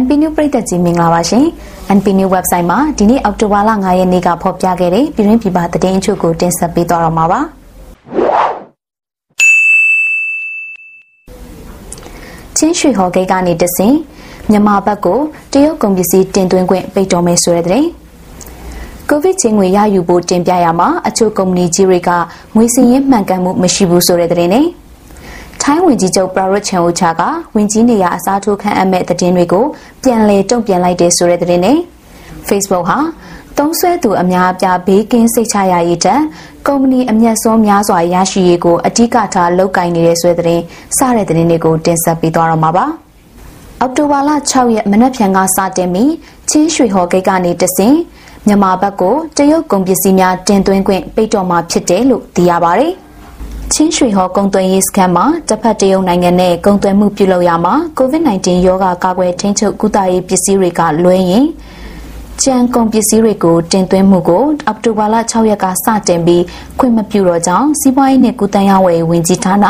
NP New ပရိသတ်ကြီးမင်္ဂလာပါရှင်။ NP New website မှာဒီနေ့အောက်တိုဘာလ9ရက်နေ့ကဖော်ပြခဲ့တဲ့ပြည်တွင်းပြည်ပသတင်းအချို့ကိုတင်ဆက်ပေးသွားတော့မှာပါ။ချင်းရွှေဟော်ဂိတ်ကနေတဆင်မြန်မာဘက်ကိုတရုတ်ကုန်ပစ္စည်းတင်သွင်းခွင့်ပိတ်တော်မယ်ဆိုတဲ့တဲ့ကိုဗစ်ချင်းငွေရယူဖို့တင်ပြရမှာအချို့ကုမ္ပဏီကြီးတွေကငွေစည်ရင်းမှန်ကန်မှုမရှိဘူးဆိုတဲ့တဲ့နဲ့ ထိုင်းဝန်ကြီးချုပ်ပရာရစ်ချန်အိုချာကဝင်ကြီးနေရအစားထိုးခန့်အပ်မဲ့သတင်းတွေကိုပြန်လည်တုံ့ပြန်လိုက်တဲ့ဆိုတဲ့သတင်းနဲ့ Facebook ဟာသုံးဆွဲသူအများအပြားဘေးကင်းစိတ်ချရရေးတက်ကုမ္ပဏီအမျက်စွန်းများစွာရရှိရေးကိုအဓိကထားလုပ်ကိုင်နေတဲ့ဆွဲသတင်းစတဲ့သတင်းတွေကိုတင်ဆက်ပေးသွားတော့မှာပါအောက်တိုဘာလ6ရက်မနက်ဖြန်ကစတင်ပြီးချင်းရွှေဟော်ဂိတ်ကနေတဆင်မြန်မာဘက်ကိုတရုတ်ကုန်ပစ္စည်းများတင်သွင်းခွင့်ပိတ်တော်မှာဖြစ်တယ်လို့သိရပါတယ်။ ချင်းရွှေဟောကုံသွင်းရေးစခန်းမှာတစ်ဖက်တရုတ်နိုင်ငံနဲ့ကုံသွင်းမှုပြုလုပ်ရမှာ COVID-19 ရောဂါကာကွယ်ထိန်းချုပ်ကုသရေးပစ္စည်းတွေကလွှဲရင်ကျန်ကုန်ပစ္စည်းတွေကိုတင်သွင်းမှုကိုအောက်တိုဘာလ6ရက်ကစတင်ပြီးခွင့်မပြုတော့ကြောင်းစီးပွားရေးနဲ့ကုသရေးဝယ်ဝင်ကြီးဌာန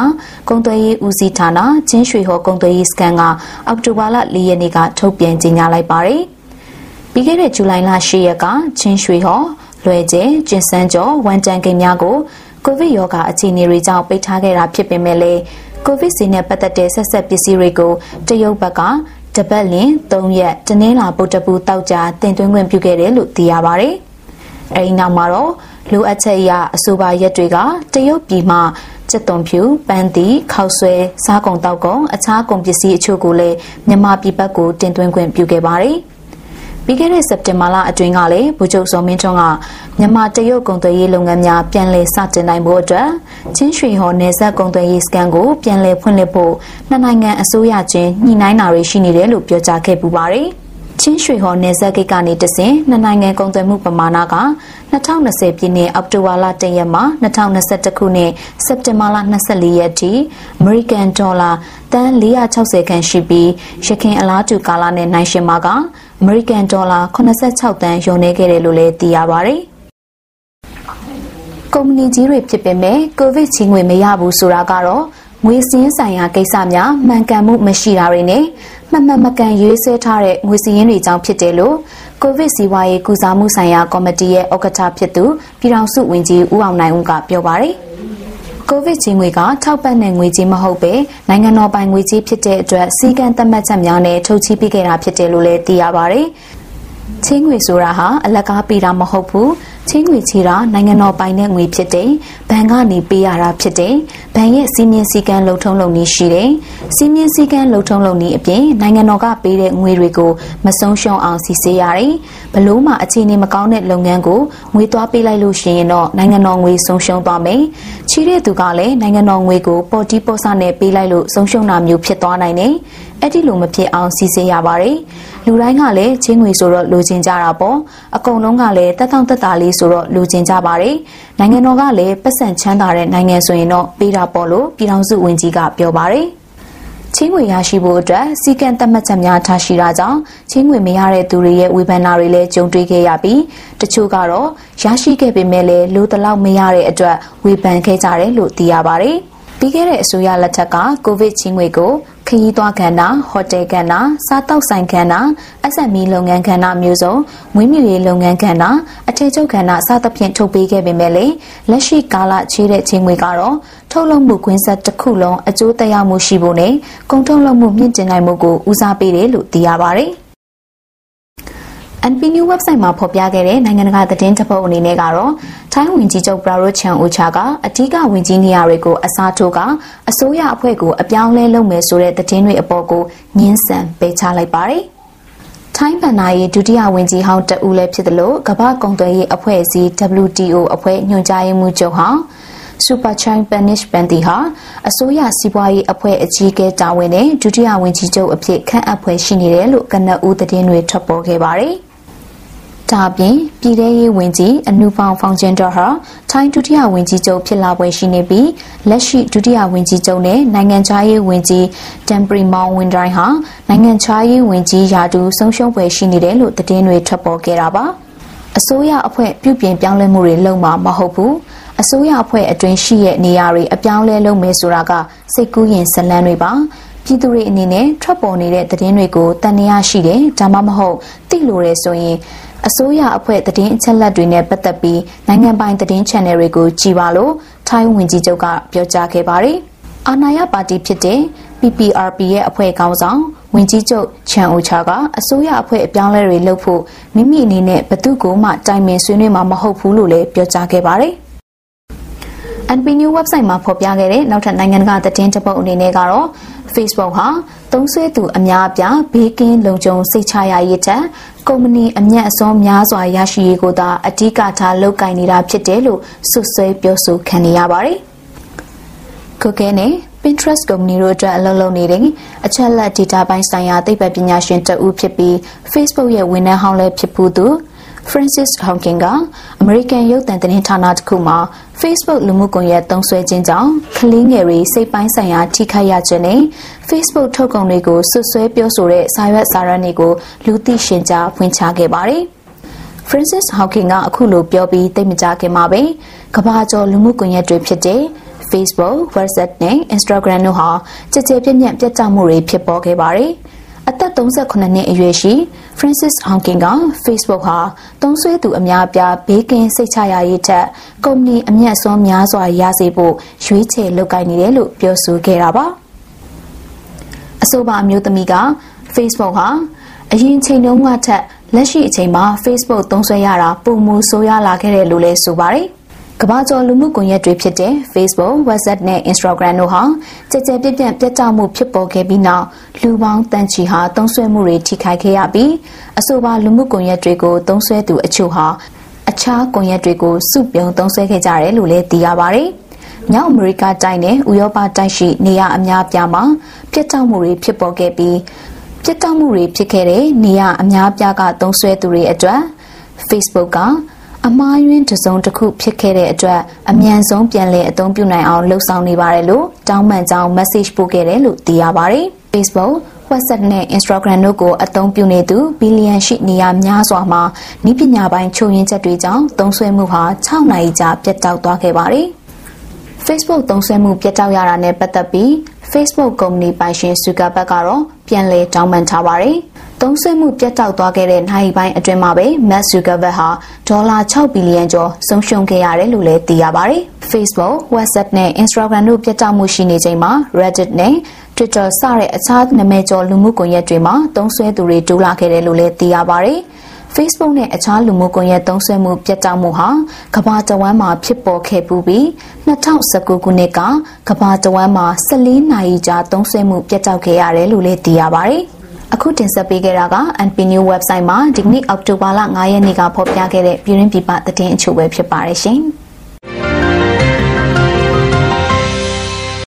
ကုံသွင်းရေးဦးစီးဌာနချင်းရွှေဟောကုံသွင်းရေးစခန်းကအောက်တိုဘာလ4ရက်နေ့ကထုတ်ပြန်ကြေညာလိုက်ပါတယ်။ပြီးခဲ့တဲ့ဇူလိုင်လ10ရက်ကချင်းရွှေဟောလွယ်ကျဲကျင်စန်းကျော်ဝန်တန်ကိန်းများကို ကိုဗစ်ရောဂါအခြေအနေတွေကြောင့်ပိတ်ထားခဲ့တာဖြစ်ပေမဲ့လည်းကိုဗစ်စီနဲ့ပတ်သက်တဲ့ဆက်ဆက်ပစ္စည်းတွေကိုတရုတ်ဘက်ကတပတ်လင်3ရက်တနင်္လာပုတ်တပူတောက်ကြတင်သွင်းခွင့်ပြုခဲ့တယ်လို့သိရပါတယ်။အဲဒီနောက်မှာတော့လိုအပ်ချက်အရအဆိုပါရက်တွေကတရုတ်ပြည်မှစက်သွန်ဖြူပန်းတီခောက်ဆွဲစားကုန်တောက်ကုန်အခြားကုန်ပစ္စည်းအချို့ကိုလည်းမြန်မာပြည်ဘက်ကိုတင်သွင်းခွင့်ပြုခဲ့ပါတယ်။ ပြီးခဲ့တဲ့စက်တင်ဘာလအတွင်းကလည်းဗိုလ်ချုပ်စောမင်းထွန်းကမြန်မာတရုတ်ကုန်သွယ်ရေးလုပ်ငန်းများပြန်လည်စတင်နိုင်ဖို့အတွက်ချင်းရွှေဟော်နယ်စပ်ကုန်သွယ်ရေးစကန်ကိုပြန်လည်ဖွင့်လှစ်ဖို့နှစ်နိုင်ငံအစိုးရချင်းညှိနှိုင်းတာတွေရှိနေတယ်လို့ပြောကြားခဲ့ပူပါတယ်။ ချင်းရွှေဟော်နယ်စပ်ဂိတ်ကနေတဆင်နှစ်နိုင်ငံကုန်သွယ်မှုပမာဏက2020ပြည့်နှစ်အောက်တိုဘာလ1ရက်မှ2021ခုနှစ်စက်တင်ဘာလ24ရက်ထိအမေရိကန်ဒေါ်လာတန်460ခန့်ရှိပြီးရခိုင်အလားတူကာလနဲ့နိုင်ရှင်မှာကအမေရိကန်ဒေါ်လာ86တန်းယုံနေခဲ့တယ်လို့လည်းသိရပါတယ်။ကုမ္ပဏီကြီးတွေဖြစ်ပေမဲ့ကိုဗစ်ချင်းငွေမရဘူးဆိုတာကတော့ ငွေစင်းဆိုင်ရာကိစ္စများမှန်ကန်မှုမရှိတာတွေနဲ့မှန်မှန်မကန်ရေးဆွဲထားတဲ့ငွေစည်းရင်းတွေကြောင့်ဖြစ်တယ်လို့ကိုဗစ်စီးပွားရေးကုစားမှုဆိုင်ရာကော်မတီရဲ့ဥက္ကဋ္ဌဖြစ်သူပြည်ထောင်စုဝန်ကြီးဦးအောင်နိုင်ဦးကပြောပါတယ်။ကိုဗစ်ကြီးငွေကထောက်ပံ့တဲ့ငွေကြီးမဟုတ်ပဲနိုင်ငံတော်ပိုင်ငွေကြီးဖြစ်တဲ့အတွက်စီကံသတ်မှတ်ချက်များနဲ့ထုတ်ချီးပေးခဲ့တာဖြစ်တယ်လို့လည်းသိရပါတယ်။ ချင်းငွေဆိုတာဟာအလကားပေးတာမဟုတ်ဘူးချင်းငွေချီတာနိုင်ငံတော်ပိုင်တဲ့ငွေဖြစ်တယ်။ဘဏ်ကနေပေးရတာဖြစ်တယ်။ဘဏ်ရဲ့စီမင်းစည်းကမ်းလုံထုံးလုံနည်းရှိတယ်။ စီမင်းစည်းကမ်းလုံထုံးလုံနည်းအပြင်နိုင်ငံတော်ကပေးတဲ့ငွေတွေကိုမဆုံးရှုံးအောင်စီစစ်ရတယ်။ဘလို့မှအခြေအနေမကောင်းတဲ့လုပ်ငန်းကိုငွေသွားပေးလိုက်လို့ရှိရင်တော့နိုင်ငံတော်ငွေဆုံးရှုံးသွားမယ်။ချီတဲ့သူကလည်းနိုင်ငံတော်ငွေကိုပေါ်တီပေါ်ဆနဲ့ပေးလိုက်လို့ဆုံးရှုံးတာမျိုးဖြစ်သွားနိုင်တယ်။အဲ့ဒီလိုမဖြစ်အောင်စီစစ်ရပါတယ်။လူတိုင်းကလည်းချင်းငွေဆိုတော့လိုချင်ကြတာပေါ့။အကုန်လုံးကလည်းတက်တောင့်တက်တာလေးဆိုတော့လိုချင်ကြပါတယ်။နိုင်ငံတော်ကလည်းပတ်စံချမ်းသာတဲ့နိုင်ငံဆိုရင်တော့ပေးတာပေါ့လို့ပြည်ထောင်စုဝန်ကြီးကပြောပါတယ်။ ချင်းငွေရရှိဖို့အတွက်စီကံသတ်မှတ်ချက်များထားရှိတာကြောင့်ချင်းငွေမရတဲ့သူတွေရဲ့ဝေဖန်တာတွေလည်းကြုံတွေ့ခဲ့ရပြီးတချို့ကတော့ရရှိခဲ့ပေမဲ့လည်းလိုတလောက်မရတဲ့အတွက်ဝေဖန်ခဲ့ကြတယ်လို့သိရပါတယ်။ ပြီးခဲ့တဲ့အစိုးရလက်ထက်ကကိုဗစ်ချင်းငွေကိုခရီးသွားကဏ္ဍဟိုတယ်ကဏ္ဍစားတောက်ဆိုင်ကဏ္ဍ SME လုပ်ငန်းကဏ္ဍမျိုးစုံမွေးမြူရေးလုပ်ငန်းကဏ္ဍအထည်ချုပ်ကဏ္ဍစသဖြင့်ထုတ်ပေးခဲ့ပေမဲ့လက်ရှိကာလချေးတဲ့ချင်းငွေကတော့ထုတ်လုပ်မှုခွင့်ဆက်တစ်ခုလုံးအကျိုးသက်ရောက်မှုရှိဖို့နဲ့ကုန်ထုတ်လုပ်မှုမြင့်တင်နိုင်မှုကိုဦးစားပေးတယ်လို့သိရပါတယ်။ NP New website မှာဖော်ပြခဲ့တဲ့နိုင်ငံတကာသတင်းတစ်ပုဒ်အနေနဲ့ကတော့ထိုင်းဝင်ကြီးချုပ်ပရာရွတ်ချန်အိုချာကအထူးကဝင်ကြီးနေရာတွေကိုအစားထိုးကအစိုးရအဖွဲ့ကိုအပြောင်းလဲလုပ်မယ်ဆိုတဲ့သတင်းတွေအပေါ်ကိုညှင်းဆန်ပေးချလိုက်ပါတယ်။ထိုင်းဗန်နာရေးဒုတိယဝန်ကြီးဟောင်းတဦးလည်းဖြစ်တယ်လို့ကမ္ဘာကုန်သွယ်ရေးအဖွဲ့အစည်း WTO အဖွဲ့ညွှန်ကြားရေးမှူးချုပ်ဟောင်း Super Chine Panish Banti ဟာအစိုးရစီးပွားရေးအဖွဲ့အကြီးအကဲတာဝန်နဲ့ဒုတိယဝန်ကြီးချုပ်အဖြစ်ခန့်အပ်ဖွဲ့ရှိနေတယ်လို့ကနအူးသတင်းတွေထွက်ပေါ်ခဲ့ပါတယ်။ ဒါအပြင်ပြည်ထရေးဝန်ကြီးအနုပေါင်းဖောင်ဂျင်တော်ဟာထိုင်းဒုတိယဝန်ကြီးချုပ်ဖြစ်လာပွဲရှိနေပြီးလက်ရှိဒုတိယဝန်ကြီးချုပ်နဲ့နိုင်ငံခြားရေးဝန်ကြီးတမ်ပရီမောင်ဝင်းတိုင်းဟာနိုင်ငံခြားရေးဝန်ကြီးရာထူးဆုံးရှုံးပွဲရှိနေတယ်လို့သတင်းတွေထွက်ပေါ်ခဲ့တာပါအစိုးရအဖွဲ့ပြုပြင်ပြောင်းလဲမှုတွေလုပ်မှာမဟုတ်ဘူးအစိုးရအဖွဲ့အတွင်းရှိတဲ့နေရာတွေအပြောင်းလဲလုပ်မယ်ဆိုတာကစိတ်ကူးရင်ဇလန်းတွေပါပြည်သူတွေအနေနဲ့ထွက်ပေါ်နေတဲ့သတင်းတွေကိုတန်တရားရှိတယ်ဒါမှမဟုတ်သိလို့ရဲဆိုရင် အစိုးရအဖွဲ့သတင်းအချက်လက်တွေနဲ့ပတ်သက်ပြီးနိုင်ငံပိုင်သတင်း channel တွေကိုကြည်ပါလို့ထိုင်းဝန်ကြီးချုပ်ကပြောကြားခဲ့ပါတယ်။အာဏာရပါတီဖြစ်တဲ့ PPRP ရဲ့အဖွဲ့ခေါင်းဆောင်ဝန်ကြီးချုပ်ချန်အိုချာကအစိုးရအဖွဲ့အပြောင်းလဲတွေလုပ်ဖို့မိမိအနေနဲ့ဘသူ့ကိုမှတိုင်ပင်ဆွေးနွေးမှာမဟုတ်ဘူးလို့လည်းပြောကြားခဲ့ပါတယ်။ NP New website မှာဖော်ပြခဲ့တဲ့နောက်ထပ်နိုင်ငံကသတင်းတပုတ်အနေနဲ့ကတော့ Facebook ဟာသုံးစွဲသူအများအပြားဘေးကင်းလုံခြုံစိတ်ချရရေးတဲ့ကုမ္ပဏီအမျက်အစွန်းများစွာရရှိရေးကိုသာအဓိကထားလုပ်ကိုင်နေတာဖြစ်တယ်လို့ဆွဆွဲပြောဆိုခံနေရပါတယ်။ Google နဲ့ Pinterest ကုမ္ပဏီတို့အတွက်အလုပ်လုပ်နေတဲ့အချက်လက် data ပိုင်းဆိုင်ရာသိပ္ပံပညာရှင်တဦးဖြစ်ပြီး Facebook ရဲ့ဝန်ထမ်းဟောင်းလည်းဖြစ်ဖူးသူ Francis Hawking ကအမေရိကန်ရုပ်သံသတင်းဌာနတစ်ခုမှာ Facebook လူမှုကွန်ရက်သုံးစွဲခြင်းကြောင့်ကလေးငယ်တွေစိတ်ပိုင်းဆိုင်ရာထိခိုက်ရခြင်းနဲ့ Facebook ထုတ်ကုန်တွေကိုဆွဆွဲပြောဆိုတဲ့စာရွက်စာတမ်းတွေကိုလူသိရှင်ကြားဖွင့်ချခဲ့ပါတယ်။ Francis Hawking ကအခုလိုပြောပြီးသိမကြခင်မှာပဲကဘာကျော်လူမှုကွန်ရက်တွေဖြစ်တဲ့ Facebook, WhatsApp နဲ့ Instagram တို့ဟာကြကြပြန့်ပြန့်ပြတ်ကျမှုတွေဖြစ်ပေါ်ခဲ့ပါတယ်။ အသက်38နှစ်အရွယ်ရှိ Francis Hawking က Facebook ဟာသုံးစွဲသူအများအပြားဘေးကင်းစိတ်ချရရေးထက်ကုမ္ပဏီအမျက်စွန်းများစွာရစေဖို့ရွေးချယ်လုပ်ကိုင်နေတယ်လို့ပြောဆိုခဲ့တာပါအဆိုပါအမျိုးသမီးက Facebook ဟာအရင်ချိန်တုန်းကထက်လက်ရှိအချိန်မှာ Facebook သုံးစွဲရတာပုံမူဆိုးရလာခဲ့တယ်လို့လည်းဆိုပါတယ်။ ကမ္ဘာကျော်လူမှုကွန်ရက်တွေဖြစ်တဲ့ Facebook, WhatsApp နဲ့ Instagram တို့ဟာကြကြပြန့်ပြန့်ပြတ်ကျမှုဖြစ်ပေါ်ခဲ့ပြီးနောက်လူပေါင်းတန်ချီဟာသုံးစွဲမှုတွေထိခိုက်ခဲ့ရပြီးအဆိုပါလူမှုကွန်ရက်တွေကိုသုံးစွဲသူအချို့ဟာအခြားကွန်ရက်တွေကိုစုပြုံသုံးစွဲခဲ့ကြတယ်လို့လည်းသိရပါတယ်။မြောက်အမေရိကတိုင်းနဲ့ဥရောပတိုင်းရှိနေရာအများပြားမှာပြတ်တောက်မှုတွေဖြစ်ပေါ်ခဲ့ပြီးပြတ်တောက်မှုတွေဖြစ်ခဲ့တဲ့နေရာအများပြားကသုံးစွဲသူတွေအတွက် Facebook က အမားယွင်းတစုံတစ်ခုဖြစ်ခဲ့တဲ့အတွက်အမြန်ဆုံးပြန်လည်အသုံးပြုနိုင်အောင်လှုံ့ဆော်နေပါတယ်လို့တောင်းပန်ကြောင်း message ပို့ခဲ့တယ်လို့သိရပါတယ်။ Facebook WhatsApp နဲ့ Instagram တို့ကိုအသုံးပြုနေသူဘီလီယံရှိနေရများစွာမှာဤပညာပိုင်းချို့ယွင်းချက်တွေကြောင့်သုံးစွဲမှုဟာ6နိုင်ကြာပြတ်တောက်သွားခဲ့ပါတယ်။ Facebook သုံးစွဲမှုပြတ်တောက်ရတာနဲ့ပတ်သက်ပြီး Facebook ကုမ္ပဏီပိုင်ရှင်ဆူကာဘတ်ကတော့ပြန်လည်တောင်းပန်ထားပါတယ်။ သုံးစွဲမှုပြတ်တောက်သွားခဲ့တဲ့နိုင်ပိုင်းအတွင်းမှာပဲ Mark Zuckerberg ဟာဒေါ်လာ6ဘီလီယံကျော်ဆုံးရှုံးခဲ့ရတယ်လို့လည်းသိရပါတယ်။ Facebook, WhatsApp နဲ့ Instagram တို့ပြတ်တောက်မှုရှိနေချိန်မှာ Reddit နဲ့ Twitter စတဲ့အခြားနာမည်ကျော်လူမှုကွန်ရက်တွေမှာသုံးစွဲသူတွေတိုးလာခဲ့တယ်လို့လည်းသိရပါတယ်။ Facebook နဲ့အခြားလူမှုကွန်ရက်သုံးစွဲမှုပြတ်တောက်မှုဟာကမ္ဘာတဝန်းမှာဖြစ်ပေါ်ခဲ့ပူပြီး2019ခုနှစ်ကကမ္ဘာတဝန်းမှာ14နာရီကြာသုံးစွဲမှုပြတ်တောက်ခဲ့ရတယ်လို့လည်းသိရပါတယ်။ အခုတင်ဆက်ပေးခဲ့တာက NP New website မှာဒီကနေ့အောက်တိုဘာလ9ရက်နေ့ကဖော်ပြခဲ့တဲ့ပြည်ရင်းပြည်ပသတင်းအချို့ပဲဖြစ်ပါတယ်ရှင်။